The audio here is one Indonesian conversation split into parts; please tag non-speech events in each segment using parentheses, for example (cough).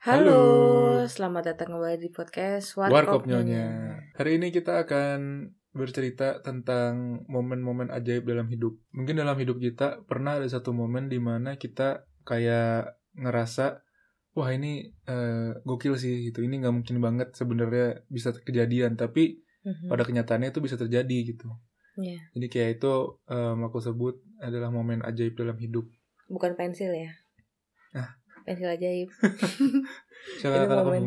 Halo, selamat datang kembali di podcast Warkop Nyonya. Hari ini kita akan bercerita tentang momen-momen ajaib dalam hidup. Mungkin dalam hidup kita pernah ada satu momen di mana kita kayak ngerasa, wah ini uh, gokil sih gitu. Ini nggak mungkin banget sebenarnya bisa kejadian, tapi Mhm. pada kenyataannya itu bisa terjadi gitu. Iya. Jadi kayak itu um, aku sebut adalah momen ajaib dalam hidup. Bukan pensil ya? Ah. Pensil ajaib. (laughs) Siapa Ini kata momen.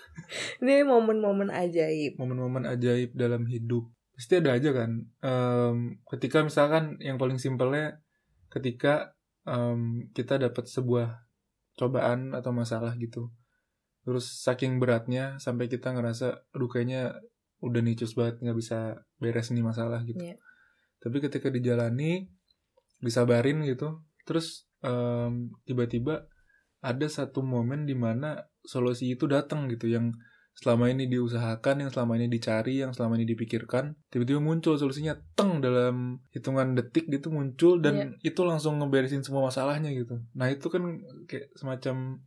(laughs) Ini momen-momen ajaib. momen-momen ajaib dalam hidup pasti ada aja kan Em, ketika misalkan yang paling simpelnya ketika em, kita dapat sebuah cobaan atau masalah gitu terus saking beratnya sampai kita ngerasa aduh kayaknya udah nicus banget nggak bisa beres nih masalah gitu Iya. tapi ketika dijalani disabarin gitu terus em, tiba-tiba ada satu momen di mana solusi itu datang gitu yang selama ini diusahakan, yang selama ini dicari, yang selama ini dipikirkan, tiba-tiba muncul solusinya teng dalam hitungan detik gitu muncul dan itu langsung ngeberesin semua masalahnya gitu. Nah itu kan kayak semacam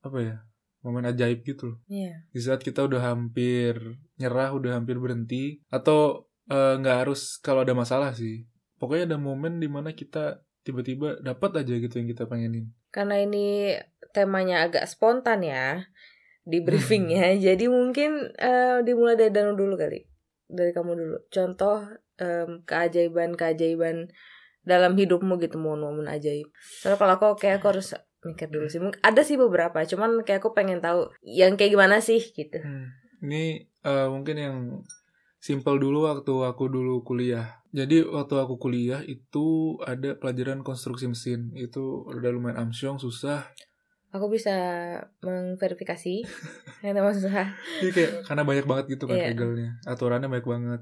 apa ya momen ajaib gitu loh. Iya. Di saat kita udah hampir nyerah, udah hampir berhenti atau eh, nggak harus kalau ada masalah sih. Pokoknya ada momen di mana kita tiba-tiba dapat aja gitu yang kita pengenin. Karena ini temanya agak spontan ya di briefingnya. Hmm. Jadi mungkin eh, dimulai dari Danu dulu kali. Dari kamu dulu. Contoh em, keajaiban-keajaiban dalam hidupmu gitu momen-momen ajaib. Soalnya kalau aku kayak aku harus mikir dulu sih. Mungkin ada sih beberapa, cuman kayak aku pengen tahu yang kayak gimana sih gitu. Hmm. Ini eh, mungkin yang simple dulu waktu aku dulu kuliah. Jadi waktu aku kuliah itu ada pelajaran konstruksi mesin. Itu udah lumayan amsyong, susah. Aku bisa mengverifikasi (laughs) nama susah. Jadi kayak karena banyak banget gitu kan Iya. regelnya. Aturannya banyak banget.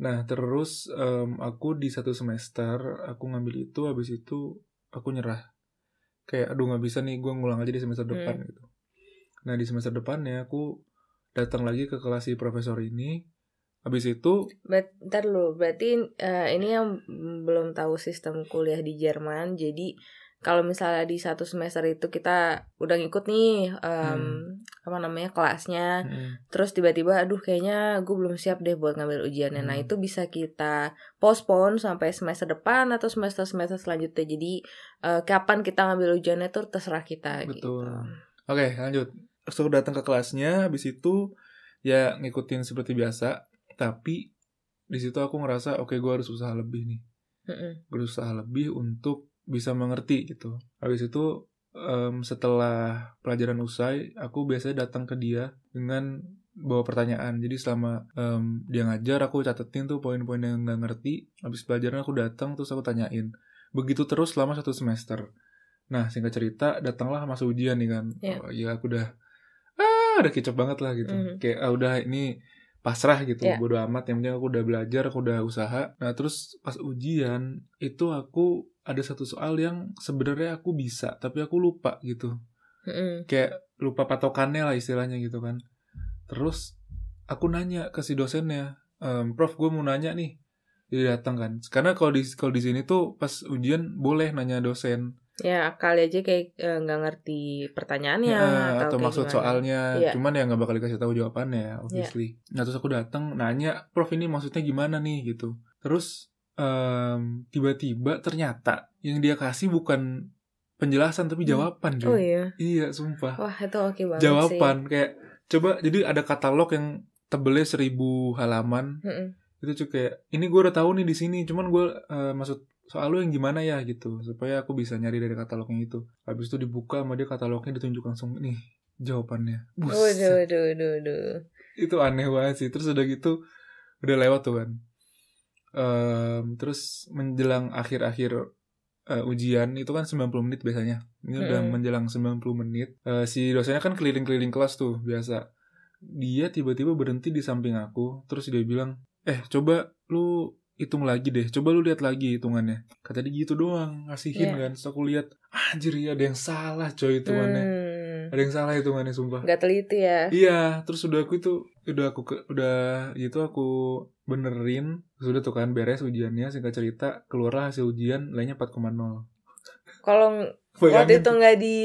Nah, terus em, aku di satu semester aku ngambil itu habis itu aku nyerah. Kayak aduh nggak bisa nih gue ngulang aja di semester depan Hmm. gitu. Nah, di semester depannya aku datang lagi ke kelas si profesor ini. Habis itu Bet, ntar dulu, berarti eh, ini yang belum tahu sistem kuliah di Jerman. Jadi kalau misalnya di satu semester itu kita udah ngikut nih em, apa namanya kelasnya, mm, terus tiba-tiba aduh kayaknya gue belum siap deh buat ngambil ujiannya. Nah Hmm. itu bisa kita postpone sampai semester depan atau semester semester selanjutnya. Jadi eh, kapan kita ngambil ujiannya tuh terserah kita. Betul. Gitu. Oke, lanjut. Terus datang ke kelasnya, habis itu ya ngikutin seperti biasa, tapi di situ aku ngerasa oke gue harus usaha lebih nih. Mm-mm. Berusaha lebih untuk bisa mengerti gitu. Habis itu em, setelah pelajaran usai, aku biasanya datang ke dia dengan bawa pertanyaan. Jadi selama em, dia ngajar, aku catetin tuh poin-poin yang nggak ngerti. Habis pelajaran aku datang terus aku tanyain. Begitu terus selama satu semester. Nah, singkat cerita, datanglah masa ujian nih kan. Iya. Oh, iya, aku udah ah udah kicap banget lah gitu. Mhm. Kayak ah, udah ini pasrah gitu. Iya. Bodo amat, yang penting aku udah belajar, aku udah usaha. Nah, terus pas ujian itu aku ada satu soal yang sebenarnya aku bisa, tapi aku lupa gitu. Mm-mm. Kayak lupa patokannya lah istilahnya gitu kan. Terus aku nanya ke si dosennya, "Em, Prof, gue mau nanya nih." Dia datang kan. Karena kalau di kalau di sini tuh pas ujian boleh nanya dosen. Ya kali aja kayak eh, nggak ngerti pertanyaannya Ya, atau, atau maksud gimana. soalnya Iya. cuman ya nggak bakal dikasih tahu jawabannya obviously nah terus aku datang nanya prof ini maksudnya gimana nih gitu terus em, tiba-tiba ternyata yang dia kasih bukan penjelasan tapi Hmm. jawaban Oh cuy. iya. iya sumpah Wah itu oke banget sih. jawaban kayak coba jadi ada katalog yang tebelnya seribu halaman Mm-mm. itu cuy kayak ini gue udah tahu nih di sini cuman gue eh, maksud soal lu yang gimana ya gitu. Supaya aku bisa nyari dari katalognya itu. Habis itu dibuka sama dia katalognya ditunjuk langsung nih jawabannya. Buset, waduh, waduh, waduh. itu aneh banget sih. Terus udah gitu udah lewat tuh kan. Em, terus menjelang akhir-akhir eh, ujian itu kan 90 menit biasanya. Ini udah Mm-mm. menjelang 90 menit. Eh, si dosennya kan keliling-keliling kelas tuh biasa. Dia tiba-tiba berhenti di samping aku terus dia bilang eh coba lu hitung lagi deh. Coba lu lihat lagi hitungannya. Kata dia gitu doang ngasihin Iya. kan. Terus aku lihat anjir ya ada yang salah coy hitungannya. Hmm. ada yang salah hitungannya sumpah. Gak teliti ya. iya terus udah aku itu udah aku ke, udah gitu aku benerin. Sudah tuh kan beres ujiannya singkat cerita keluarlah hasil ujian lainnya 4,0 Kalau waktu itu nggak di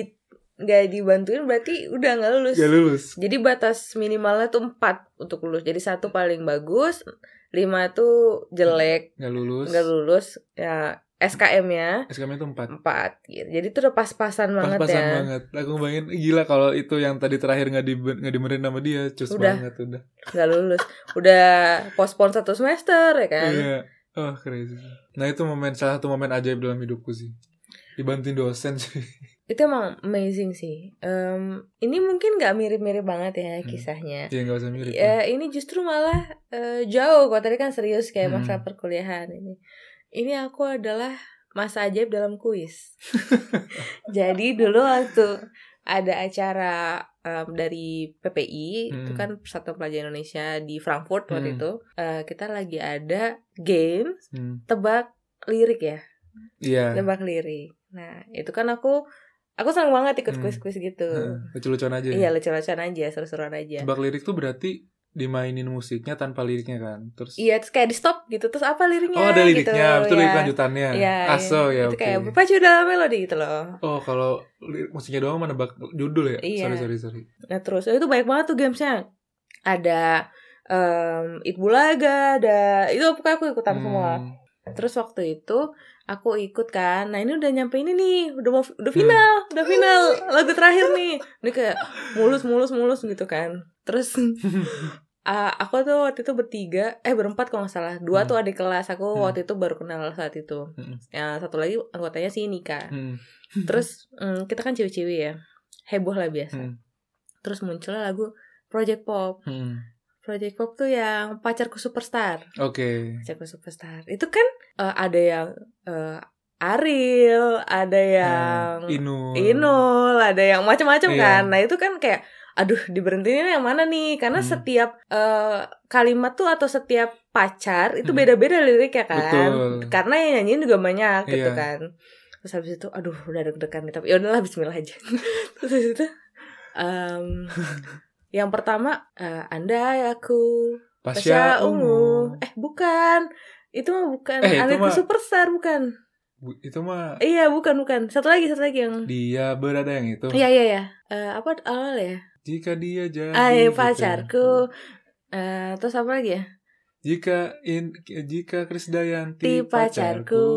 nggak dibantuin berarti udah nggak lulus. Gak lulus. jadi batas minimalnya tuh 4 untuk lulus. Jadi satu paling bagus lima tuh jelek Gak lulus. nggak lulus ya SKM-nya SKM itu 4 empat gitu jadi tuh udah pas-pasan banget Pas-pasan ya banget. Aku bayangin gila kalau itu yang tadi terakhir nggak di nggak dimerin sama dia, cus Udah. banget udah. nggak lulus udah postpone satu semester ya kan Iya. Oh crazy. Nah itu momen salah satu momen ajaib dalam hidupku sih. Dibantuin dosen sih. (laughs) itu emang amazing sih Em, ini mungkin nggak mirip-mirip banget ya Hmm. kisahnya Iya nggak usah mirip. ya ini justru malah eh, jauh kalau tadi kan serius kayak Hmm. masa perkuliahan ini ini aku adalah masa ajaib dalam kuis (laughs) jadi dulu waktu ada acara em, dari PPI itu Hmm. kan Persatuan Pelajar Indonesia di Frankfurt waktu Hmm. itu eh, kita lagi ada game Hmm. tebak lirik ya Iya. tebak lirik nah itu kan aku aku seneng banget ikut Hmm. kuis-kuis gitu Heeh, Lucu-lucuan aja. iya ya. lucu-lucuan aja seru-seruan aja Tebak lirik tuh berarti dimainin musiknya tanpa liriknya kan. Terus Iya, terus kayak di stop gitu. Terus apa liriknya? Oh ada liriknya, gitu, betul ya. lirik lanjutannya. Iya, Aso iya. ya Itu oke. kayak berpacu dalam melodi gitu loh. Oh kalau musiknya doang mah nebak judul ya? Iya. Sorry sorry sorry. Nah terus itu banyak banget tuh gamesnya. Ada um, It Bulaga, ada itu pokoknya aku ikutan semua. Hmm. Terus waktu itu aku ikut kan. Nah ini udah nyampe ini nih, udah mau Hmm. udah final, udah final (laughs) lagu terakhir nih. Ini kayak mulus mulus mulus gitu kan. Terus (laughs) ah, aku tuh waktu itu bertiga, eh berempat kalau nggak salah. Dua Hmm. tuh adik kelas aku Hmm. waktu itu baru kenal saat itu. Hmm. Ya satu lagi anggotanya si Nika. Hmm. (laughs) Terus mm, kita kan cewek-cewek ya, heboh lah biasa. Hmm. Terus muncullah lagu Project Pop. Hmm. Project Pop tuh yang pacarku superstar. Oke. Pacarku superstar. Itu kan eh, ada yang eh, Ariel, ada yang Hmm. Inul. Inul, ada yang macam-macam Iya. kan. Nah itu kan kayak, aduh diberhentiin yang mana nih? Karena Hmm. setiap eh, kalimat tuh atau setiap pacar itu Hmm. beda-beda liriknya kan. Betul. Karena yang nyanyiin juga banyak gitu Iya. kan. Terus habis itu, aduh udah deg-degan nih. Tapi ya udahlah Bismillah aja. (laughs) Terus habis itu, em, (laughs) yang pertama, eh, andai aku Pasya ungu. Eh bukan. Itu mah bukan. Eh, itu mah- superstar bukan. Bu- Itu mah Iya bukan bukan. Satu lagi satu lagi yang. dia berada yang itu. Iya iya iya. Eh, apa awal ya? Jika dia jadi Ay gitu. pacarku. Eh, terus apa lagi ya? Jika in jika Krisdayanti Ti pacarku.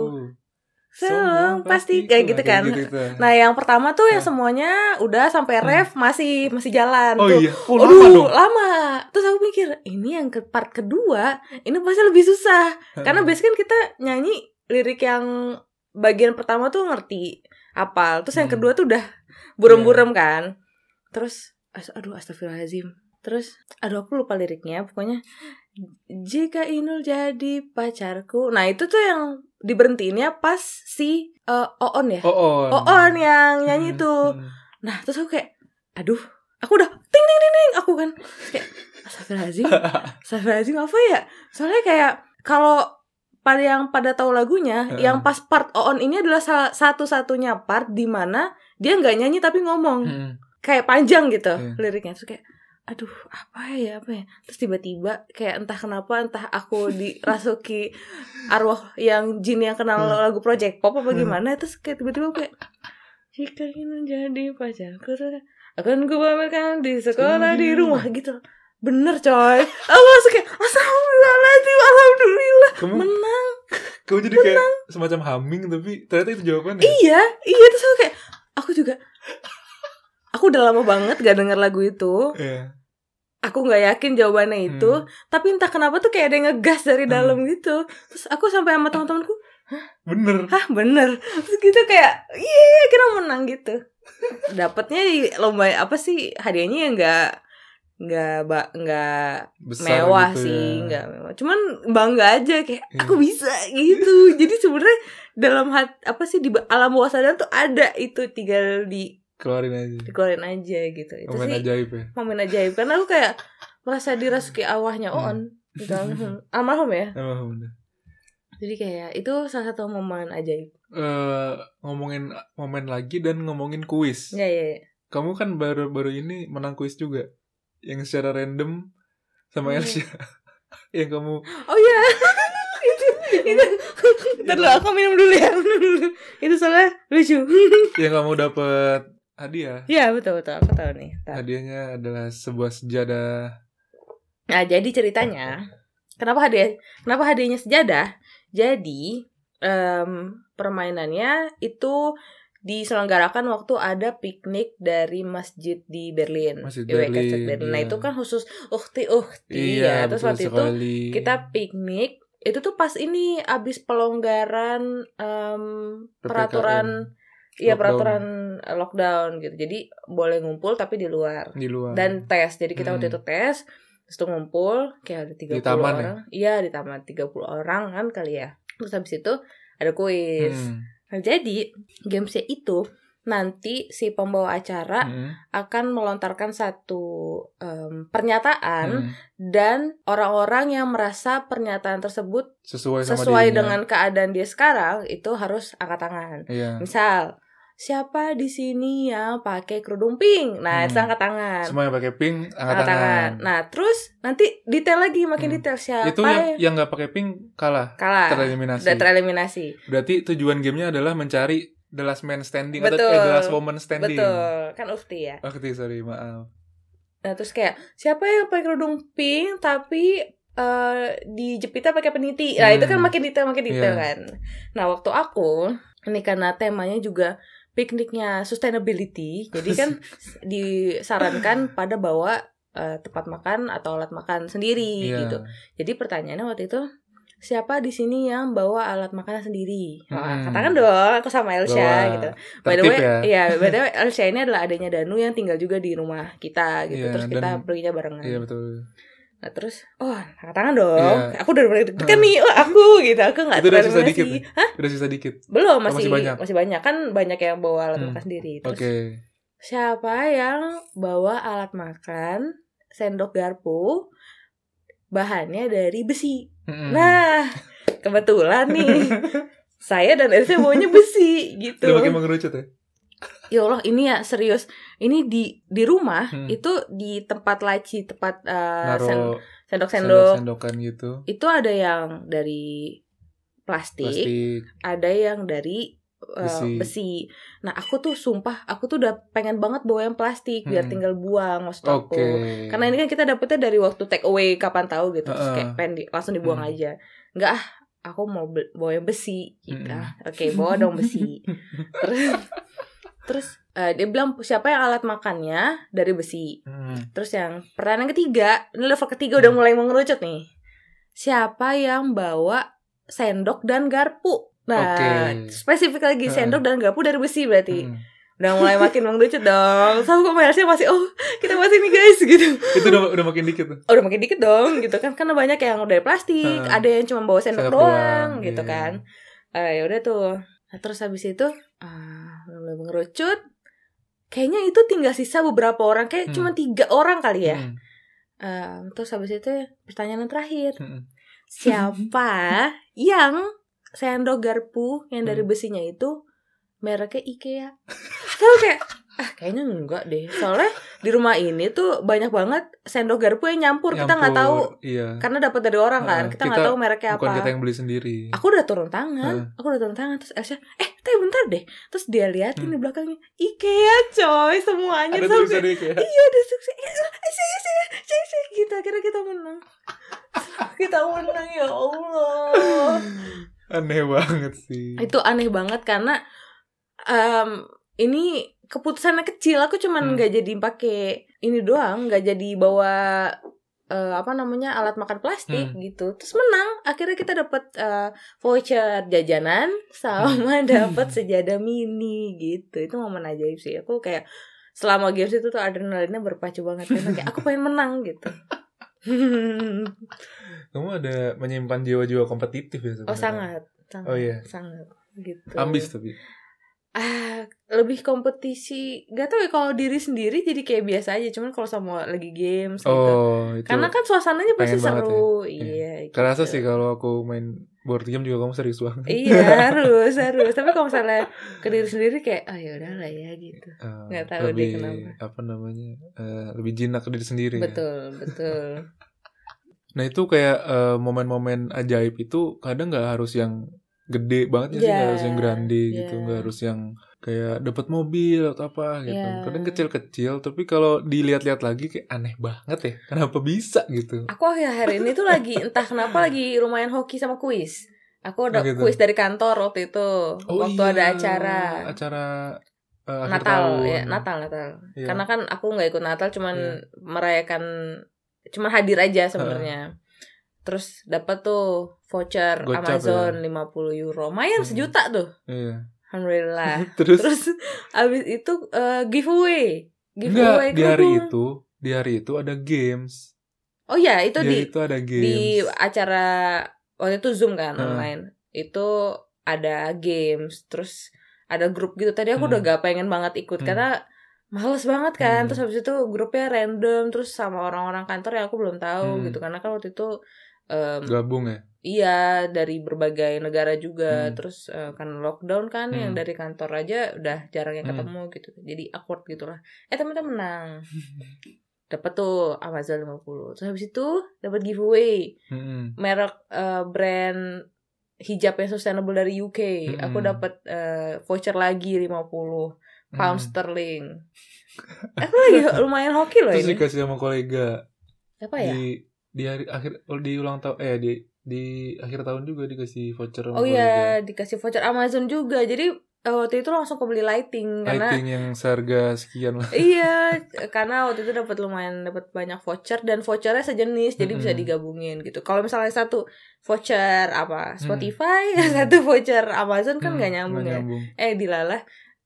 Semua Semua pasti kayak gitu kan. gitu-gitu. Nah yang pertama tuh yang Nah. semuanya udah sampai ref masih masih jalan oh tuh. iya, oh, Aduh, lama dong. lama. Terus aku mikir, ini yang ke part kedua, ini pasti lebih susah. Karena biasanya kan kita nyanyi lirik yang bagian pertama tuh ngerti apal. Terus yang Hmm. kedua tuh udah burem-burem kan. Terus aduh astagfirullahaladzim. Terus aduh aku lupa liriknya pokoknya jika Inul jadi pacarku. Nah, itu tuh yang diberhentiinnya pas si eh, Oon ya. Oh. Oon yang nyanyi Hmm, tuh. hmm. Nah, terus aku kayak aduh, aku udah ting ting ting ting aku kan kayak astagfirullahaladzim. (laughs) Astagfirullahaladzim apa ya? Soalnya kayak kalau pada yang pada tahu lagunya, Heeh. yang pas part on ini adalah salah satu-satunya part di mana dia nggak nyanyi tapi ngomong Hmm. kayak panjang gitu Iya. liriknya terus kayak aduh apa ya apa ya? Terus tiba-tiba kayak entah kenapa entah aku (laughs) dirasuki arwah yang jin yang kenal Hmm. lagu project pop apa gimana terus kayak tiba-tiba kayak jika ingin menjadi pacarku akan gue pamerkan di sekolah di rumah gitu bener coy. Aku langsung kayak alhamdulillah alhamdulillah. Kamu menang. kamu jadi kayak semacam humming tapi ternyata itu jawabannya. iya iya terus aku kayak aku juga aku udah lama banget gak denger lagu itu Iya. aku nggak yakin jawabannya itu Hmm. tapi entah kenapa tuh kayak ada yang ngegas dari Hmm. dalam gitu terus aku sampai sama teman-temanku Bener. hah bener terus gitu kayak iya kira menang gitu dapatnya di lomba apa sih hadiahnya ya nggak nggak nggak mewah gitu sih ya. nggak mewah cuman bangga aja kayak Iya. aku bisa gitu jadi sebenarnya dalam hat apa sih di alam bawah sadar tuh ada itu tinggal di Keluarin aja. dikeluarin aja gitu itu Momen sih ajaib ya. momen ajaib karena aku kayak merasa dirasuki awahnya Hmm. on gitu almarhum ya bener. jadi kayak itu salah satu momen ajaib Eh, ngomongin momen lagi dan ngomongin kuis. ya ya, ya. Kamu kan baru-baru ini menang kuis juga. Yang secara random sama Hmm. Elsia. (laughs) yang kamu oh ya (laughs) itu itu Ntar dulu aku minum dulu ya (laughs) itu soalnya lucu yang kamu dapet hadiah. Iya betul betul aku tahu nih. Tahu. Hadiahnya adalah sebuah sejadah. Nah jadi ceritanya kenapa hadiah kenapa hadiahnya sejadah? Jadi em, permainannya itu diselenggarakan waktu ada piknik dari masjid di Berlin. Masjid di Berlin, Berlin. Nah iya. itu kan khusus ukti ukti Iya, ya. Terus waktu itu sekali. kita piknik itu tuh pas ini abis pelonggaran em, peraturan iya peraturan eh, lockdown gitu. Jadi boleh ngumpul tapi di luar. Di luar. dan tes. Jadi kita waktu Hmm. itu tes terus tuh ngumpul kayak ada 30 taman ya? orang. Iya di taman. 30 orang kan kali ya. Terus habis itu ada kuis. Hmm, nah jadi gamesnya itu nanti si pembawa acara hmm, akan melontarkan satu em, pernyataan hmm. dan orang-orang yang merasa pernyataan tersebut sesuai sama sesuai dirinya. dengan keadaan dia sekarang itu harus angkat tangan. Iya. Misal, siapa di sini yang pakai kerudung pink? Nah, Hmm. itu angkat tangan. Semua yang pakai pink angkat Angkat tangan. Nah, terus nanti detail lagi makin Hmm. detail siapa Itu yang yang nggak pakai pink kalah, kalah. tereliminasi. Udah tereliminasi. Berarti tujuan gamenya adalah mencari the last man standing Betul. atau eh, the last woman standing. Betul. Kan ufti ya. Oh, ketik, sorry, maaf. Nah, terus kayak siapa yang pakai kerudung pink tapi eh dijepitnya pakai peniti. Nah, Hmm. itu kan makin detail makin detail Iya. kan. Nah, waktu aku ini karena temanya juga pikniknya sustainability, jadi kan (laughs) disarankan pada bawa eh, tempat makan atau alat makan sendiri Iya. gitu. Jadi pertanyaannya waktu itu siapa di sini yang bawa alat makanan sendiri? Wah, Hmm. katakan dong, aku sama Elsa Bawa gitu. By the way, ya. iya, by the (laughs) way, Elsa ini adalah adanya Danu yang tinggal juga di rumah kita gitu. Iya, terus kita dan- perginya barengan. Iya betul. Nah, terus, oh, angkat tangan dong. Iya. Aku udah mulai deg-degan nih, oh, aku gitu. Aku nggak udah sisa dikit nih? Hah? Udah sisa dikit. Belum, Oh, masih, masih masih banyak? banyak. Kan banyak yang bawa alat Hmm. makan sendiri. Oke. Terus, siapa yang bawa alat makan, sendok garpu, bahannya dari besi? Nah, kebetulan nih, (laughs) saya dan Elsa bawanya besi gitu. Udah pakai mengerucut ya? Ya Allah, ini ya serius. Ini di di rumah Hmm. itu di tempat laci, tempat sen- Naruh sendok-sendok. sendok-sendokan gitu. Itu ada yang dari plastik, Plastik. ada yang dari eh, Besi. besi. Nah, aku tuh sumpah, aku tuh udah pengen banget bawa yang plastik biar Hmm. tinggal buang maksud Oke. aku. Karena ini kan kita dapetnya dari waktu take away kapan tahu gitu, terus Heeh. kayak pengen di- langsung dibuang Hmm. aja. Enggak ah, aku mau bawa yang besi gitu. Hmm. Ah, Oke, bawa dong besi. (laughs) terus terus eh, dia bilang siapa yang alat makannya dari besi. Hmm. Terus yang pertanyaan ketiga, ini level ketiga udah Hmm. mulai mengerucut nih. Siapa yang bawa sendok dan garpu? Nah, Oke. spesifik lagi sendok dan garpu dari besi berarti. Hmm. Udah mulai makin (laughs) mengerucut dong. So aku masih masih oh, kita masih nih guys gitu. Itu udah udah makin dikit tuh. Oh, udah makin dikit dong gitu kan. Karena banyak yang dari plastik, Heeh. ada yang cuma bawa sendok Sendok doang, doang, gitu iya. kan. Eh ya udah tuh. Nah, terus habis itu ah mulai mengerucut. Kayaknya itu tinggal sisa beberapa orang, kayak Hmm. cuma tiga orang kali ya. Hmm. Em, terus habis itu pertanyaan terakhir Hmm. siapa yang sendok garpu yang dari Hmm. besinya itu mereknya IKEA Tahu kayak ah kayaknya enggak deh soalnya di rumah ini tuh banyak banget sendok garpu yang nyampur, kita nggak tahu Nyampur, Iya. karena dapat dari orang kan kita nggak tahu mereknya apa Bukan kita yang beli sendiri. aku udah turun tangan Heeh. aku udah turun tangan terus Elsa eh tapi bentar deh terus dia liatin Hmm. di belakangnya IKEA coy semuanya Ada aku tulisannya kayak iya ada sukses iya saya saya saya saya kita kira kita menang (laughs) kita menang ya Allah aneh banget sih. itu aneh banget karena em, ini keputusannya kecil. Aku cuman Hmm. nggak jadi pakai ini doang nggak jadi bawa eh, apa namanya alat makan plastik Hmm. gitu. Terus menang. Akhirnya kita dapat eh, voucher jajanan sama (laughs) dapat sejadah mini gitu. Itu momen ajaib sih. Aku kayak selama games itu tuh adrenalinnya berpacu banget. Kayak aku pengen menang gitu (laughs) (laughs) Kamu ada menyimpan jiwa-jiwa kompetitif ya sebenarnya? oh sangat sangat Oh, iya. sangat gitu Ambis tapi. Ah lebih kompetisi gak tau ya kalau diri sendiri jadi kayak biasa aja cuman kalau sama lagi games gitu Oh, itu. karena kan suasananya pasti seru ya. iya gitu. Kerasa sih kalau aku main board game juga kamu serius banget. iya harus harus tapi kalau misalnya ke diri sendiri kayak oh ya udahlah ya gitu Eh, Nggak tahu deh lebih, kenapa. apa namanya eh, lebih jinak ke diri sendiri ya. betul betul (laughs) nah itu kayak eh, momen-momen ajaib itu kadang nggak harus yang gede banget ya sih Iya, nggak harus yang grande gitu iya. nggak harus yang kayak dapat mobil atau apa gitu. Iya. Kadang kecil-kecil, tapi kalau dilihat-lihat lagi kayak aneh banget ya. Kenapa bisa gitu? Aku akhir-akhir ini tuh lagi entah kenapa lagi lumayan hoki sama kuis. Aku ada Oh, gitu. kuis dari kantor waktu itu. waktu ada iya, acara Acara eh, akhir Natal tahun. ya, Natal Natal. Iya. Karena kan aku nggak ikut Natal cuman Iya. merayakan cuman hadir aja sebenarnya. Terus dapat tuh voucher Gocap Amazon 50 euro. Lumayan Hmm. sejuta tuh. Iya. Alhamdulillah. (laughs) Terus, Terus abis itu eh, giveaway. enggak Giveaway di hari itu, di hari itu ada games. Oh iya, itu di di itu ada games. di acara waktu itu Zoom kan Hmm. online. Itu ada games, terus ada grup gitu. Tadi aku Hmm. udah gak pengen banget ikut Hmm. karena males banget kan. Hmm. Terus habis itu grupnya random terus sama orang-orang kantor yang aku belum tahu Hmm. gitu karena kan waktu itu em, gabung ya. iya dari berbagai negara juga. Hmm. Terus eh, kan lockdown kan yang Hmm. dari kantor aja udah jarang yang Hmm. ketemu gitu. Jadi awkward gitu lah. Eh teman-teman menang. (laughs) Dapat tuh Amazon 50. Terus habis itu dapat giveaway Mm-mm. merek eh, brand hijab yang sustainable dari UK. Aku Mm-mm. dapat eh, voucher lagi 50 pound Mm. sterling. (laughs) Aku lagi lumayan hoki loh Terus ini. dikasih sama kolega Apa ya? di di hari akhir oh, di ulang tahun eh di di akhir tahun juga dikasih voucher Oh iya, dikasih voucher Amazon juga. Jadi eh, waktu itu langsung kebeli lighting karena Lighting yang seharga sekian lah. (laughs) iya, (laughs) karena waktu itu dapat lumayan dapat banyak voucher dan vouchernya sejenis jadi bisa digabungin gitu. Kalau misalnya satu voucher apa Hmm. Spotify, (laughs) satu voucher Amazon kan Hmm, nggak nyambung nggak ya. nyambung. Eh dilalah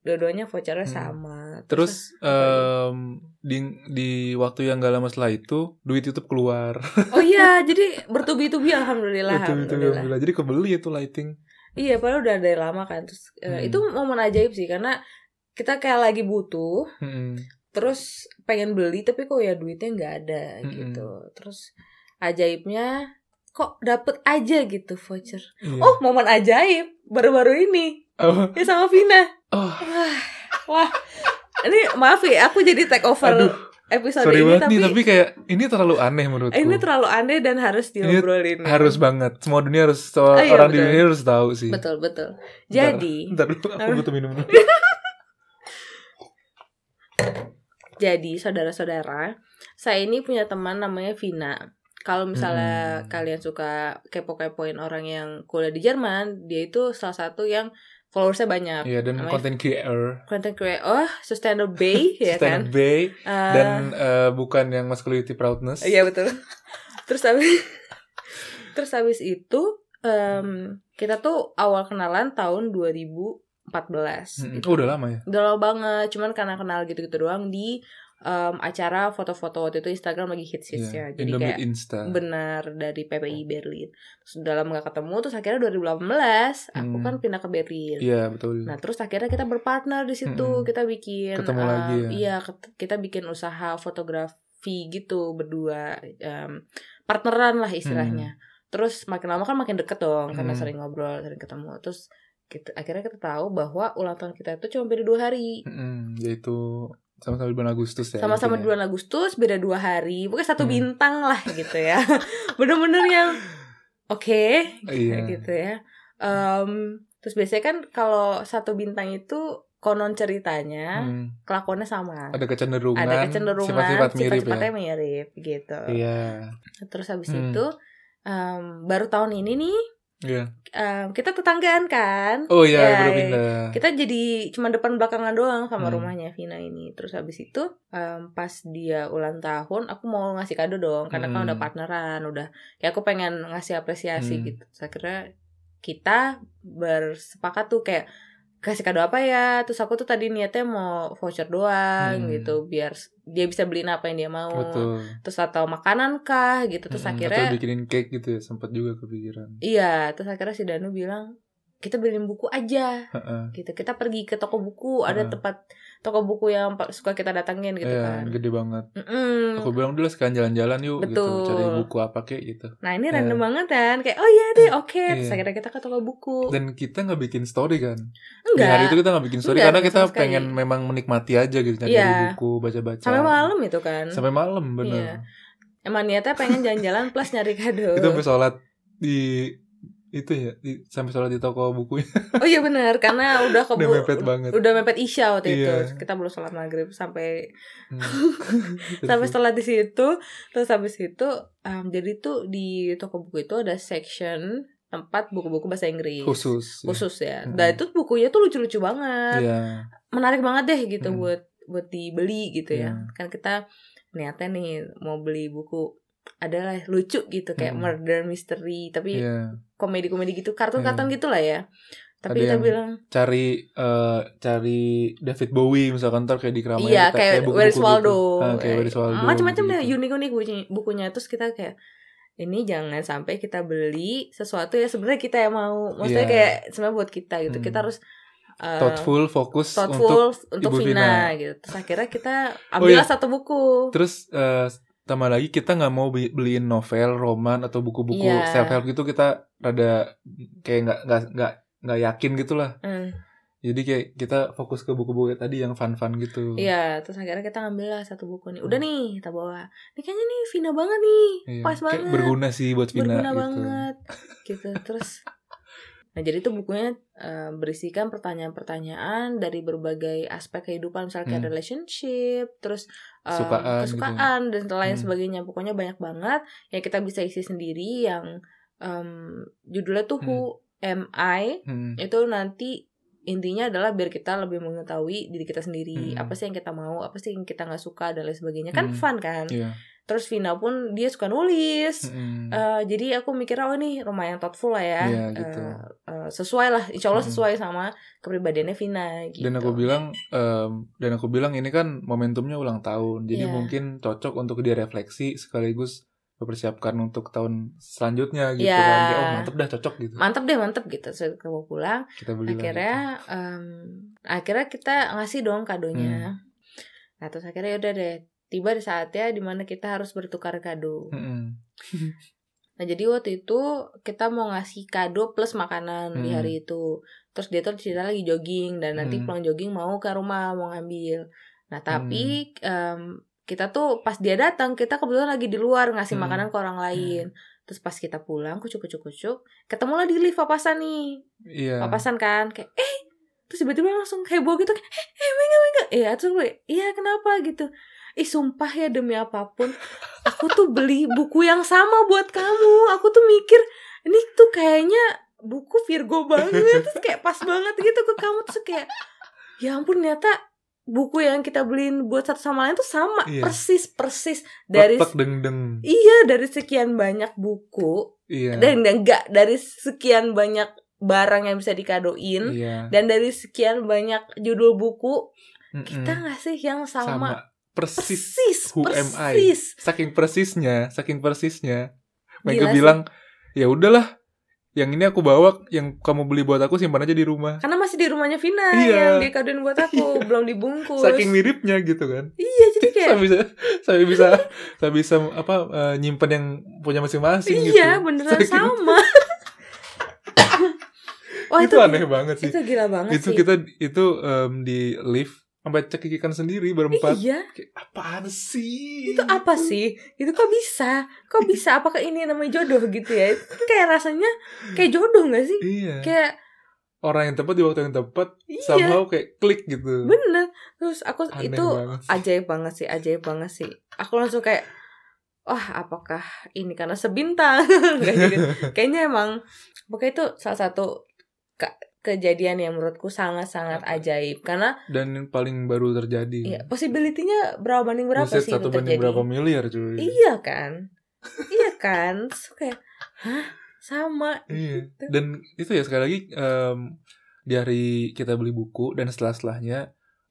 dua-duanya vouchernya Hmm. sama. Terus lagi? em, di di waktu yang gak lama setelah itu duit YouTube keluar. (laughs) Oh iya, jadi bertubi-tubi alhamdulillah. Itu itu alhamdulillah. alhamdulillah. Jadi kebeli itu lighting. Iya, padahal udah dari lama kan. Terus eh, Hmm. itu momen ajaib sih karena kita kayak lagi butuh, Mm-mm. terus pengen beli tapi kok ya duitnya nggak ada Mm-mm. gitu. Terus ajaibnya kok dapet aja gitu voucher. Iya. Oh, momen ajaib baru-baru ini. Oh, Ya sama Vina. oh, Wah. Wah. Ini maaf ya, aku jadi take over aduh, episode sorry ini tapi, nih, tapi kayak ini terlalu aneh menurutku. ini terlalu aneh dan harus diobrolin. harus banget. Semua dunia harus so- Oh, iya, orang di betul. dunia harus tahu sih. Betul, betul. Bentar, Jadi, bentar dulu aku butuh minum dulu. (laughs) jadi saudara-saudara, saya ini punya teman namanya Vina. Kalau misalnya Hmm. kalian suka kepo-kepoin orang yang kuliah di Jerman, dia itu salah satu yang followersnya banyak. Iya dan Namanya konten creator. Content creator, oh, sustainable bay, (laughs) ya kan? Stand Bay Eh, dan eh, bukan yang masculinity proudness. Iya betul. terus habis (laughs) terus habis itu em, kita tuh awal kenalan tahun 2014. Mm-mm. gitu. Oh, udah lama ya. Udah lama banget, cuman karena kenal gitu-gitu doang di em, acara foto-foto waktu itu Instagram lagi hits-hitsnya. Iya, Jadi Indomie kayak Insta. benar dari PPI Berlin. Terus udah lama gak ketemu, terus akhirnya 2018 aku Hmm. kan pindah ke Berlin. Iya, betul. Nah terus akhirnya kita berpartner di situ Mm-mm. kita bikin Ketemu um, lagi ya? iya kita bikin usaha fotografi gitu berdua um, partneran lah istilahnya. Terus makin lama kan makin deket dong karena Mm. sering ngobrol sering ketemu. Terus kita, akhirnya kita tahu bahwa ulang tahun kita itu cuma beda dua hari. Mm-mm, yaitu sama-sama di bulan Agustus ya. Sama-sama di intinya. bulan Agustus beda dua hari, pokoknya satu Hmm. bintang lah gitu ya. (laughs) Bener-bener yang oke Iya. gitu ya. Em, terus biasanya kan kalau satu bintang itu konon ceritanya Hmm, kelakuannya sama. Ada kecenderungan, Ada kecenderungan sifat-sifat mirip sifat-sifatnya ya. mirip gitu. Iya. Terus habis Hmm. itu em, baru tahun ini nih Iya. em, kita tetanggaan kan. Oh iya, Ya, baru pindah. Kita jadi cuma depan belakangan doang sama Hmm. rumahnya Vina ini. Terus habis itu em, pas dia ulang tahun, aku mau ngasih kado dong karena kan Hmm. udah partneran, udah kayak aku pengen ngasih apresiasi Hmm. gitu. Terus akhirnya kita bersepakat tuh kayak kasih kado apa ya terus aku tuh tadi niatnya mau voucher doang Hmm. gitu biar dia bisa beliin apa yang dia mau Betul. terus atau makanan kah gitu terus Mm-mm, akhirnya atau bikinin cake gitu ya, sempat juga kepikiran. iya terus akhirnya si Danu bilang kita beliin buku aja Heeh. gitu kita pergi ke toko buku ada tempat toko buku yang suka kita datengin gitu Iya, kan gede banget. Mm-mm. Aku bilang dulu sekalian jalan-jalan yuk gitu, Betul. cari buku apa kek gitu. nah ini Iya. random banget kan kayak oh iya deh oke terus Iya. akhirnya kita ke toko buku Dan kita nggak bikin story kan? Di enggak hari itu kita nggak bikin story Enggak, karena kita sekali. pengen memang menikmati aja gitu, nyari Iya. buku, baca-baca. sampai malam itu kan Sampai malam bener. Iya. emang niatnya pengen jalan-jalan plus nyari kado Itu sampai sholat di itu ya di- sampai sholat di toko bukunya (laughs) Oh iya benar karena udah kebu udah mepet banget udah mepet isya waktu itu Iya. kita belum sholat maghrib sampai Hmm. (laughs) sampai sholat di situ terus habis itu em, jadi tuh di toko buku itu ada section tempat buku-buku bahasa Inggris khusus ya. khusus ya Mm. dan itu bukunya tuh lucu-lucu banget Iya. menarik banget deh gitu Mm. buat buat dibeli gitu ya Iya. kan kita niatnya nih mau beli buku adalah lucu gitu kayak Mm. murder mystery tapi Iya. komedi-komedi gitu kartun-kartun gitu lah ya tapi Ada kita bilang cari eh, cari David Bowie misalkan ntar kayak di keramaian iya kita- kayak buku-buku Where's Waldo gitu. Kayak Where's Waldo macam-macam deh gitu. unik-unik bukunya, bukunya terus kita kayak ini jangan sampai kita beli sesuatu ya sebenarnya kita yang mau maksudnya Iya. kayak sebenarnya buat kita gitu Hmm. kita harus uh, thoughtful fokus untuk thoughtful untuk, Ibu Vina, Vina. gitu terus akhirnya kita Oh, ambillah iya. satu buku terus eh, tambah lagi kita nggak mau beli- beliin novel roman atau buku-buku Iya. self help gitu kita rada kayak nggak nggak nggak nggak yakin gitulah Hmm. jadi kayak kita fokus ke buku-buku tadi yang fun-fun gitu Iya, terus akhirnya kita ngambil lah satu buku nih. Udah nih, kita bawa. Ini kayaknya nih Vina banget nih. Iya, Pas kayak banget. berguna sih buat Vina Berguna gitu banget. Gitu. Terus Nah, jadi itu bukunya eh, berisikan pertanyaan-pertanyaan dari berbagai aspek kehidupan, misalnya kayak Hmm. relationship, terus Kesukaan kesukaan dan lain Hmm. sebagainya. Pokoknya banyak banget yang kita bisa isi sendiri yang em, judulnya tuh Who Am I? Hmm. itu nanti intinya adalah biar kita lebih mengetahui diri kita sendiri Hmm. apa sih yang kita mau apa sih yang kita nggak suka dan lain sebagainya kan Hmm. fun kan Iya. Terus Vina pun dia suka nulis. Mm-mm. Eh, jadi aku mikir oh ini lumayan thoughtful lah ya. Iya, gitu. Eh, eh, sesuai lah. Insya Allah sesuai sama kepribadiannya Vina gitu. Dan aku bilang em, dan aku bilang ini kan momentumnya ulang tahun. Jadi Iya. mungkin cocok untuk dia refleksi sekaligus mempersiapkan untuk tahun selanjutnya gitu Iya. kan. Oh mantep dah cocok gitu. Mantep deh mantep gitu. Terus aku pulang. Kita beli akhirnya em, akhirnya kita ngasih dong kadonya. Hmm. nah terus akhirnya udah deh tiba di saatnya di mana kita harus bertukar kado Nah jadi waktu itu kita mau ngasih kado plus makanan di Hmm. hari itu. Terus dia tuh cerita lagi jogging dan nanti Hmm. pulang jogging mau ke rumah mau ngambil. Nah tapi em, kita tuh pas dia datang kita kebetulan lagi di luar ngasih Hmm. makanan ke orang lain. Terus pas kita pulang kucuk kucuk kucuk ketemulah di lift papasan nih. iya Papasan kan kayak eh terus tiba-tiba langsung heboh gitu kayak eh eh Mega Mega iya terus gue iya kenapa gitu ih sumpah ya demi apa pun aku tuh beli buku yang sama buat kamu. Aku tuh mikir ini tuh kayaknya buku Virgo banget. Terus kayak pas banget gitu ke kamu terus kayak ya ampun ternyata buku yang kita beliin buat satu sama lain tuh sama Iya. persis persis. Dari Plek, deng deng iya dari sekian banyak buku iya. dan dan enggak dari sekian banyak barang yang bisa dikadoin iya. dan dari sekian banyak judul buku Mm-mm. kita ngasih yang sama, sama persis. Persis Who am I? persis. Saking persisnya saking persisnya. Sih. bilang ya udahlah yang ini aku bawa yang kamu beli buat aku simpan aja di rumah. Karena masih di rumahnya Vina Iya. yang dikadoin buat aku (laughs) belum dibungkus. Saking miripnya gitu kan. Iya jadi kayak saya bisa saya bisa saya bisa apa eh, nyimpen yang punya masing-masing gitu. Iya beneran Saking- sama. (coughs) Wah itu, itu, aneh banget sih. itu gila banget itu sih. kita itu em, di lift sampai cekikikan sendiri berempat. Iya. Kayak, apaan sih? Itu apa sih? Itu kok bisa? Kok bisa? Apakah ini namanya jodoh gitu ya? Itu kayak rasanya kayak jodoh gak sih? Iya. Kayak orang yang tepat di waktu yang tepat iya. somehow kayak klik gitu. Bener. Terus aku Aneh itu banget sih. ajaib banget sih ajaib banget sih. Aku langsung kayak wah apakah ini karena sebintang (laughs) gitu. kayaknya emang pokoknya itu salah satu kejadian yang menurutku sangat-sangat ajaib karena dan yang paling baru terjadi ya possibility-nya berapa banding berapa Buset, sih satu itu banding terjadi berapa miliar cuy iya kan iya kan (laughs) Terus kayak hah sama Iya. gitu. Dan itu ya sekali lagi em, di hari kita beli buku dan setelah setelahnya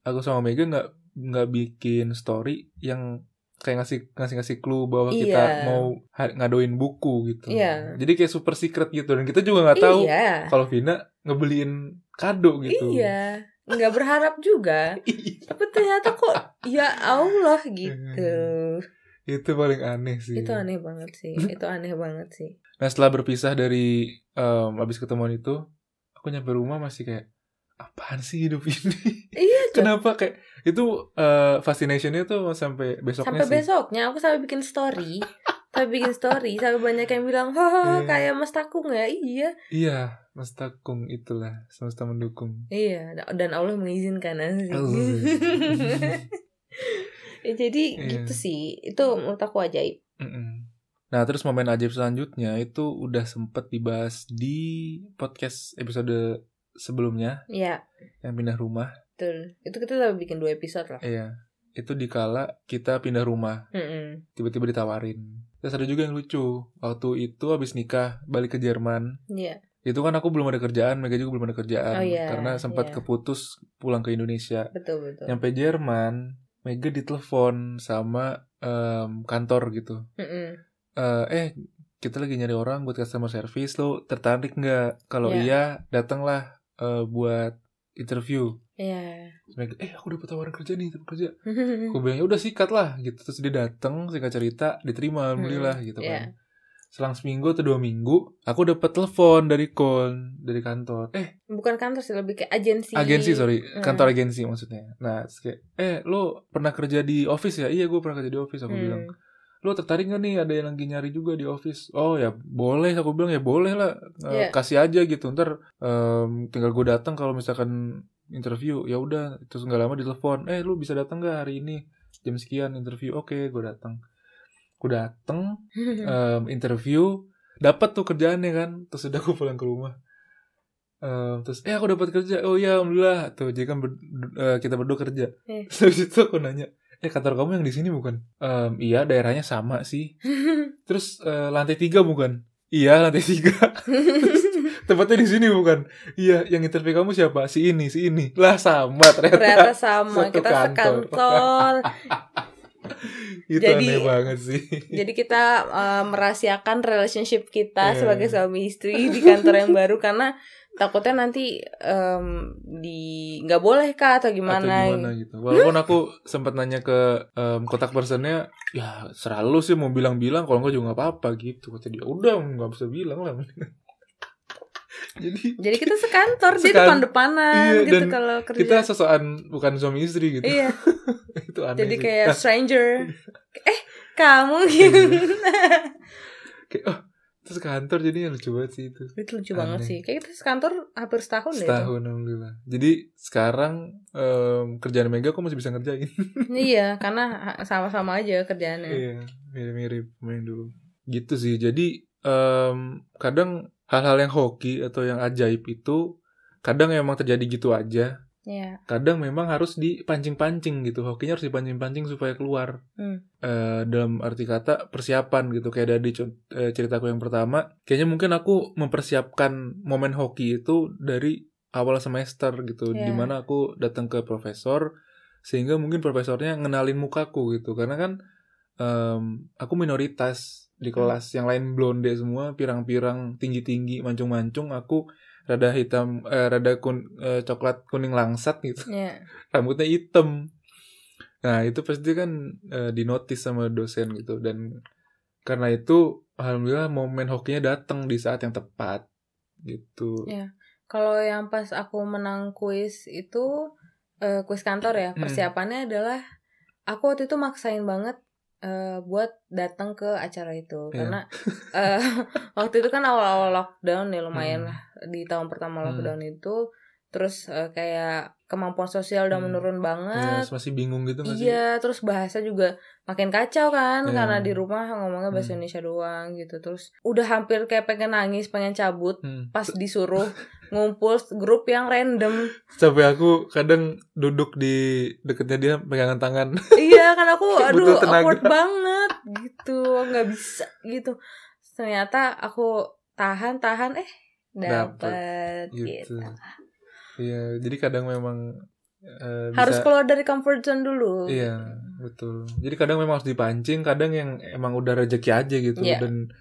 aku sama Mega nggak nggak bikin story yang kayak ngasih ngasih ngasih clue bahwa kita Iya. mau ha- ngadoin buku gitu. Iya. Jadi kayak super secret gitu dan kita juga nggak tahu iya kalau Vina ngebeliin kado gitu. iya nggak berharap juga (laughs) tapi ternyata kok ya Allah gitu itu paling aneh sih. itu aneh banget sih (laughs) itu aneh banget sih Nah setelah berpisah dari em, abis ketemuan itu, aku nyampe rumah masih kayak apaan sih hidup (laughs) ini? iya. Kenapa kayak itu eh, fascinationnya tuh sampai besoknya sampai sih? besoknya aku sampai bikin story Tapi bikin story (laughs) sampai banyak yang bilang, "Haha, Iya. kayak Mas Takung ya?" Iya. Iya, Mas Takung itulah semesta mendukung. Iya, dan Allah mengizinkan asik. Oh. (laughs) ya, jadi Iya. gitu sih. Itu menurut aku ajaib. Mm-mm. Nah, terus momen ajaib selanjutnya itu udah sempet dibahas di podcast episode sebelumnya Ya, yang pindah rumah. betul. Itu kita udah bikin dua episode lah. Iya, itu dikala kita pindah rumah, Mm-mm. tiba-tiba ditawarin. Terus ada juga yang lucu. Waktu itu habis nikah, balik ke Jerman. Iya. Itu kan aku belum ada kerjaan, Mega juga belum ada kerjaan. Oh, iya, karena sempat iya. keputus pulang ke Indonesia. Betul, betul. Nyampe Jerman, Mega ditelepon sama em, kantor gitu. Mm-mm. Eh, eh, kita lagi nyari orang buat customer service, lo tertarik nggak? Kalau Iya. iya, datanglah eh, buat interview. Iya. Mega, eh aku dapat tawaran kerja nih, dapat kerja. (laughs) Aku bilang ya udah sikat lah gitu. Terus dia datang, singkat cerita, diterima alhamdulillah gitu iya. kan. Selang seminggu atau dua minggu, aku dapat telepon dari kon, dari kantor. Eh, Bukan kantor sih, lebih kayak agensi. agensi sorry, Hmm. kantor agensi maksudnya. Nah, kayak, eh lo pernah kerja di office ya? Iya, gue pernah kerja di office. Aku Hmm. bilang, lo tertarik gak nih ada yang lagi nyari juga di office? Oh ya boleh, aku bilang ya boleh lah, Eh, Iya. kasih aja gitu. Ntar em, tinggal gue datang kalau misalkan interview, ya udah. Terus nggak lama ditelepon, eh lo bisa datang gak hari ini jam sekian interview? Oke, gue datang. Gue datang, (laughs) em, interview dapat tuh kerjaannya kan terus udah aku pulang ke rumah Em, terus eh aku dapat kerja oh iya alhamdulillah tuh jadi kan ber- eh, kita berdua kerja Eh. (laughs) terus itu aku nanya eh kantor kamu yang di sini bukan Em, iya daerahnya sama sih (laughs) terus eh, lantai tiga bukan iya lantai tiga Terus, tempatnya di sini bukan iya yang interview kamu siapa si ini si ini lah sama ternyata, Ternyata sama, Satu kita kantor. sekantor. (laughs) itu Jadi- aneh banget sih Jadi kita eh, merahasiakan relationship kita Iya. sebagai suami istri di kantor yang baru karena takutnya nanti em, di nggak boleh kah atau atau gimana? gimana gitu. Walaupun aku sempat nanya ke em, kontak personnya, ya selalu sih mau bilang-bilang kalau enggak juga nggak apa-apa gitu. Kata dia, udah nggak bisa bilang lah. (laughs) Jadi Jadi kita sekantor, dia Sekan- depan-depanan Iya, gitu dan kalau kerja. kita sesokan bukan suami istri gitu. Iya, (laughs) itu aneh jadi sih. kayak Nah, stranger. (laughs) eh, kamu gitu. kayak, oh, terus kantor jadi lucu banget sih itu. itu lucu banget Aneh. sih. Kayak kita sekantor hampir setahun deh. itu. Setahun alhamdulillah. Jadi sekarang em, kerjaan Mega aku masih bisa ngerjain. Iya, karena sama-sama aja kerjaannya. Iya, mirip-mirip main dulu. Gitu sih. Jadi em, kadang hal-hal yang hoki atau yang ajaib itu kadang emang terjadi gitu aja. Iya. Kadang memang harus dipancing-pancing gitu. Hokinya harus dipancing-pancing supaya keluar. Hmm. Eh, dalam arti kata persiapan gitu. Kayak dari co- eh, ceritaku yang pertama, kayaknya mungkin aku mempersiapkan momen hoki itu dari awal semester gitu. Iya. Di mana aku datang ke profesor sehingga mungkin profesornya ngenalin mukaku gitu. Karena kan em, aku minoritas di kelas yang lain blonde semua pirang-pirang tinggi-tinggi mancung-mancung aku rada hitam eh, rada kun, eh, coklat kuning langsat gitu. Iya. (laughs) rambutnya hitam. Nah itu pasti kan eh, dinotis sama dosen gitu. Dan karena itu alhamdulillah momen hokinya datang di saat yang tepat gitu. Iya. Kalau yang pas aku menang kuis itu eh, kuis kantor ya, persiapannya adalah aku waktu itu maksain banget eh, buat datang ke acara itu Iya. karena eh, (laughs) waktu itu kan awal-awal lockdown ya lumayan Hmm. lah di tahun pertama Hmm. lockdown itu terus eh, kayak kemampuan sosial udah Hmm. menurun banget. masih bingung gitu nggak sih Iya, terus bahasa juga makin kacau kan Iya. karena di rumah ngomongnya bahasa Hmm. Indonesia doang gitu. Terus udah hampir kayak pengen nangis, pengen cabut Hmm. pas disuruh (laughs) ngumpul grup yang random. sampai aku kadang duduk di deketnya dia pegangan tangan (laughs) iya kan aku aduh awkward banget gitu, nggak bisa gitu. Ternyata aku tahan-tahan eh Dapet, dapet gitu gitu. iya jadi kadang memang eh, Harus bisa keluar dari comfort zone dulu. Iya, betul. Jadi kadang memang harus dipancing, kadang yang emang udah rezeki aja gitu Iya. dan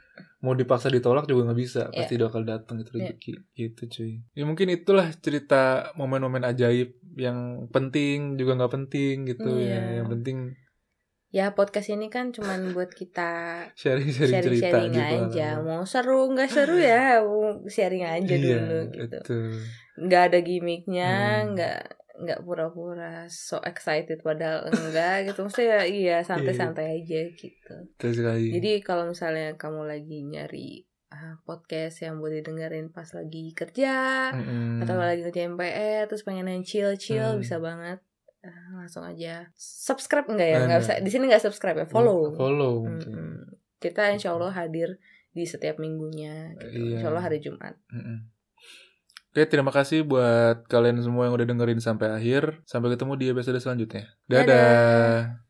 mau dipaksa ditolak juga nggak bisa, Iya. pasti bakal datang itu Iya. rezeki. Gitu cuy. Ya mungkin itulah cerita momen-momen ajaib yang penting juga nggak penting gitu Iya. ya. Yang penting Ya podcast ini kan cuman buat kita (laughs) sharing-sharing cerita sharing-sharing gitu. aja. lah. Mau seru nggak seru ya, sharing aja Iya, dulu gitu. betul. Nggak ada gimmicknya, Hmm. Nggak pura-pura so excited padahal enggak (laughs) gitu maksudnya ya iya santai-santai aja gitu Terus sekali. jadi kalau misalnya kamu lagi nyari ah, podcast yang boleh dengerin pas lagi kerja Mm-mm. atau lagi ngerjain PR terus pengen yang chill chill Hmm. bisa banget Ah, langsung aja subscribe enggak ya nggak bisa di sini nggak subscribe ya follow Follow. mungkin. Mm-mm. kita insya Allah hadir di setiap minggunya gitu. Iya. insya Allah hari Jumat Mm-mm. Oke, terima kasih buat kalian semua yang udah dengerin sampai akhir. Sampai ketemu di episode selanjutnya. Dadah. Dadah.